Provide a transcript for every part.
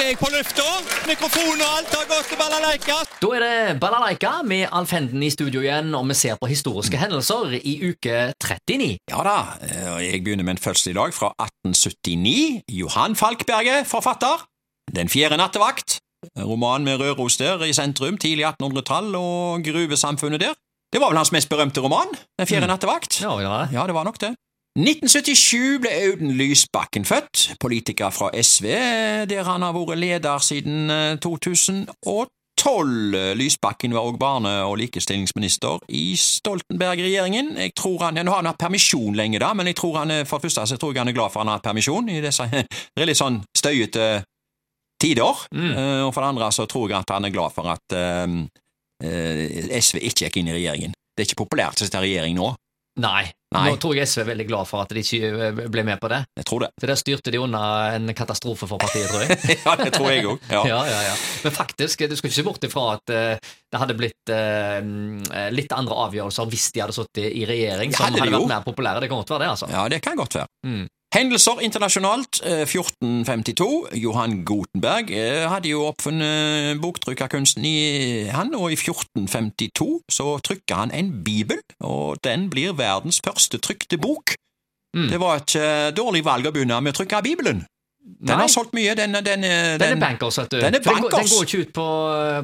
er jeg på lufta. Mikrofon og alt har gått til balalaika. Da er det Balalaika med Alf Henden i studio igjen, og vi ser på historiske hendelser i uke 39. Ja da, jeg begynner med en fødsel i dag fra 1879. Johan Falkberget, forfatter. Den fjerde nattevakt. Roman med Røros der i sentrum, tidlig 1800-tall og gruvesamfunnet der. Det var vel hans mest berømte roman, Den fjerde nattevakt. Ja, vil det. Ja, det var nok det. 1977 ble Audun Lysbakken født, politiker fra SV, der han har vært leder siden eh, 2012. Lysbakken var også barne- og likestillingsminister i Stoltenberg-regjeringen. Jeg tror han, ja, Nå har han hatt permisjon lenge, da, men jeg tror han, er- for det første så tror jeg han er glad for han har hatt permisjon i disse litt sånn støyete tider. Mm. Eh, og for det andre så tror jeg at han er glad for at eh, eh, SV ikke gikk inn i regjeringen. Det er ikke populært å sitte i regjering nå. Nei. Nei. Nå tror jeg SV er veldig glad for at de ikke eh, ble med på det. Jeg tror det. Så der styrte de unna en katastrofe for partiet, tror jeg. ja, det tror jeg òg. Ja. Ja, ja, ja. Men faktisk, du skal ikke se bort ifra at uh, det hadde blitt uh, litt andre avgjørelser hvis de hadde sittet i regjering som hadde jo. vært mer populære. Det kan godt være det, altså. Ja, det kan godt være. Mm. Hendelser internasjonalt. eh, 1452. Johan Gutenberg eh, hadde jo oppfunnet boktrykkerkunsten i han, og i 1452 så trykka han en bibel, og den blir verdens første trykte bok. Mm. Det var et eh, dårlig valg å begynne med å trykke Bibelen. Den Nei. har solgt mye. Den, den, den, Den er bankers, vet du. Den er bankers. Den, går, ikke ut på,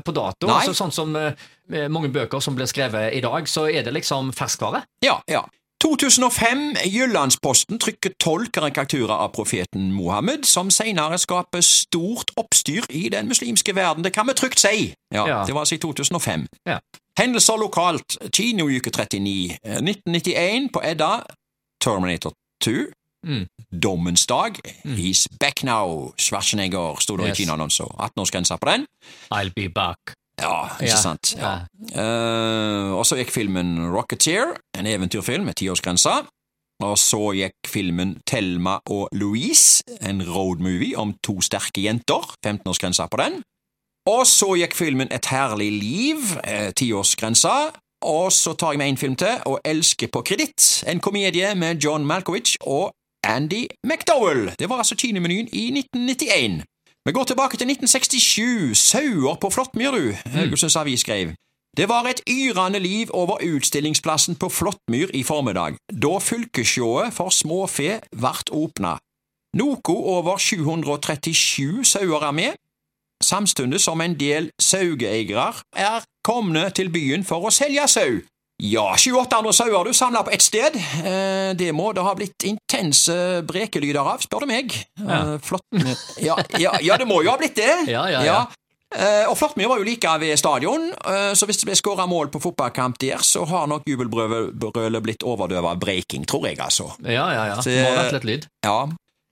på dato. Altså, sånn som eh, mange bøker som blir skrevet i dag, så er det liksom ferskvare. Ja, ja. 2005. Jyllandsposten trykker tolv karikaturer av profeten Mohammed, som senere skaper stort oppstyr i den muslimske verden. Det kan vi trygt si. Ja, Ja. Det var altså i 2005. Ja. Hendelser lokalt. Kinouke 39. eh, 1991 på Edda. Terminator 2. Mm. Dommens dag. He's back now. Schwarzenegger sto det Yes. i kinoannonser. 18-årsgrensa på den. I'll be back. Ja, ikke Ja, sant. Ja. Eh, og så gikk filmen Rocketeer, en eventyrfilm med tiårsgrense. Og så gikk filmen Thelma og Louise, en roadmovie om to sterke jenter. 15-årsgrensa på den. Og så gikk filmen Et herlig liv, eh, tiårsgrensa. Og så tar jeg med en film til, og Elske på kreditt, en komedie med John Malkovich og Andy McDowell. Det var altså kinemenyen i 1991. Vi går tilbake til 1967. Sauer på Flåttmyr, du. Haugesunds Avis skrev. Det var et yrende liv over utstillingsplassen på Flåttmyr i formiddag, da fylkesshowet for småfe vart åpna. Noe over 737 sauer er med, samtidig som en del saueeiere er komne til byen for å selge sau. Ja, 28 andre sauer du samla på ett sted. Eh, det må det ha blitt intense brekelyder av, spør du meg. Ja. Flott. ja, ja, ja, det må jo ha blitt det. Ja, ja, ja. Eh, og Flåttmyr var jo like ved stadion, eh, så hvis det ble skåra mål på fotballkamp der, så har nok jubelbrølet blitt overdøvet av breaking, tror jeg, altså. Ja, ja, ja. Så- Må ha vært litt lyd. Ja.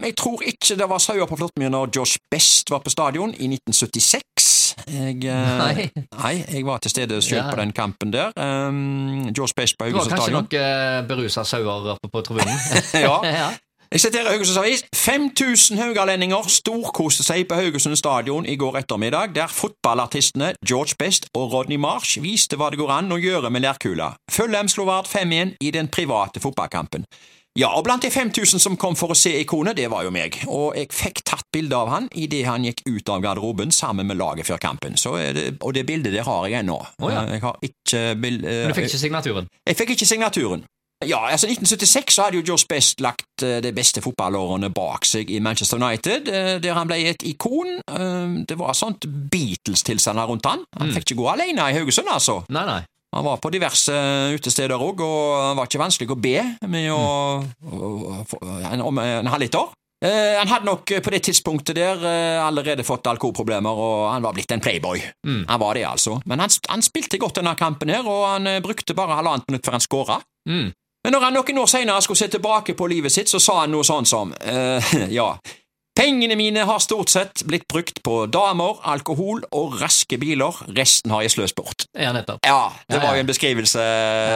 Men jeg tror ikke det var sauer på Flåttmyr når Josh Best var på stadion i 1976. Jeg, eh, Nei. nei, jeg var til stede selv Ja. på den kampen der. Um, Josh Best på Det var kanskje stadion. noen berusa sauer oppe på tribunen. Ja. ja. Jeg siterer Haugesunds Avis. 5000 haugalendinger storkoste seg på Haugesund stadion i går ettermiddag, der fotballartistene George Best og Rodney Marsh viste hva det går an å gjøre med lærkula. Fulham slo Vard 5-1 i den private fotballkampen. Ja, og blant de 5000 som kom for å se ikonet, det var jo meg, og jeg fikk tatt bilde av han idet han gikk ut av garderoben sammen med laget før kampen, så det, og det bildet der har jeg ennå. Oh, ja. Jeg har ikke bild... Men du fikk ikke signaturen? Jeg fikk ikke signaturen. Ja, altså 1976 så hadde jo Josh Best lagt eh, de beste fotballårene bak seg i Manchester United, eh, der han ble et ikon. Eh, Det var sånt Beatles-tilstander rundt han. Han fikk ikke gå alene i Haugesund, altså. Nei, nei. Han var på diverse utesteder òg, og det var ikke vanskelig å be med å, om en halvliter. Eh, han hadde nok på det tidspunktet der eh, allerede fått alkoholproblemer, og han var blitt en playboy. Mm. Han var det, altså. Men han, han spilte godt denne kampen her, og han eh, brukte bare halvannet minutt før han skåra. Mm. Men når han noen år senere skulle se tilbake på livet sitt, så sa han noe sånn som Ja, pengene mine har stort sett blitt brukt på damer, alkohol og raske biler, resten har jeg sløst bort. Ja, nettopp. Ja, det Ja, var ja. jo en beskrivelse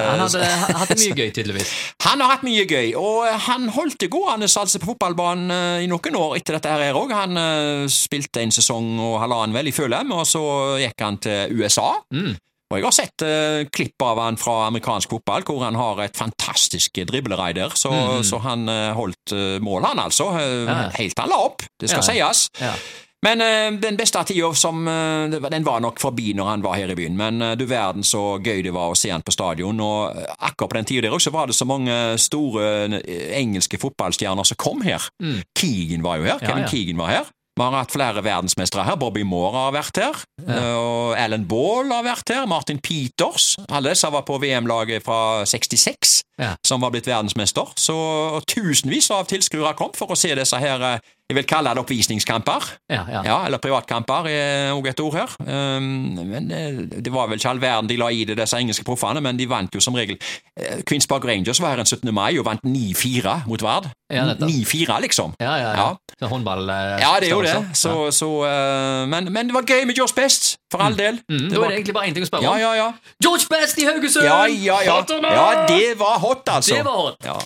Han hadde hatt mye gøy, tydeligvis. Han har hatt mye gøy, og han holdt det gående altså på fotballbanen eh, i noen år etter dette her òg. Han uh, spilte en sesong og halvannen vel i Fulham, og så gikk han til USA. Mm. Og jeg har sett uh, klipp av han fra amerikansk fotball, hvor han har et fantastisk dribleraider, så, mm. så han uh, holdt uh, mål, han altså, Ja. helt han la opp, det skal Ja. sies. Ja. Men den beste tida som Den var nok forbi når han var her i byen, men du verden så gøy det var å se han på stadion. Og akkurat på den tida der også var det så mange store engelske fotballstjerner som kom her. Mm. Keegan var jo her. Kevin. Keegan var her. Vi har hatt flere verdensmestere her. Bobby Moore har vært her. Ja. Og Alan Ball har vært her. Martin Peters. Alle disse var på VM-laget fra 66, Ja. som var blitt verdensmester. Så tusenvis av tilskuere kom for å se disse her eh, jeg vil kalle det oppvisningskamper. Ja, ja. Ja, eller privatkamper er òg et ord her. Um, men eh, Det var vel ikke all verden de la i det, disse engelske proffene, men de vant jo som regel. Eh, Queens Park Rangers var her en 17. mai og vant 9-4 mot Vard. Ja, nettopp. 9-4, liksom. Ja, ja, ja. Ja. Håndball eh, Ja, det er jo det. Så, så, men, men det var gøy med George Best, for all del. Mm, Det da var- er det egentlig bare én ting å spørre ja, om. ja, ja. George Best i Haugesund! Ja, ja, ja. Ja, det var hot, altså. Det var hot. Ja.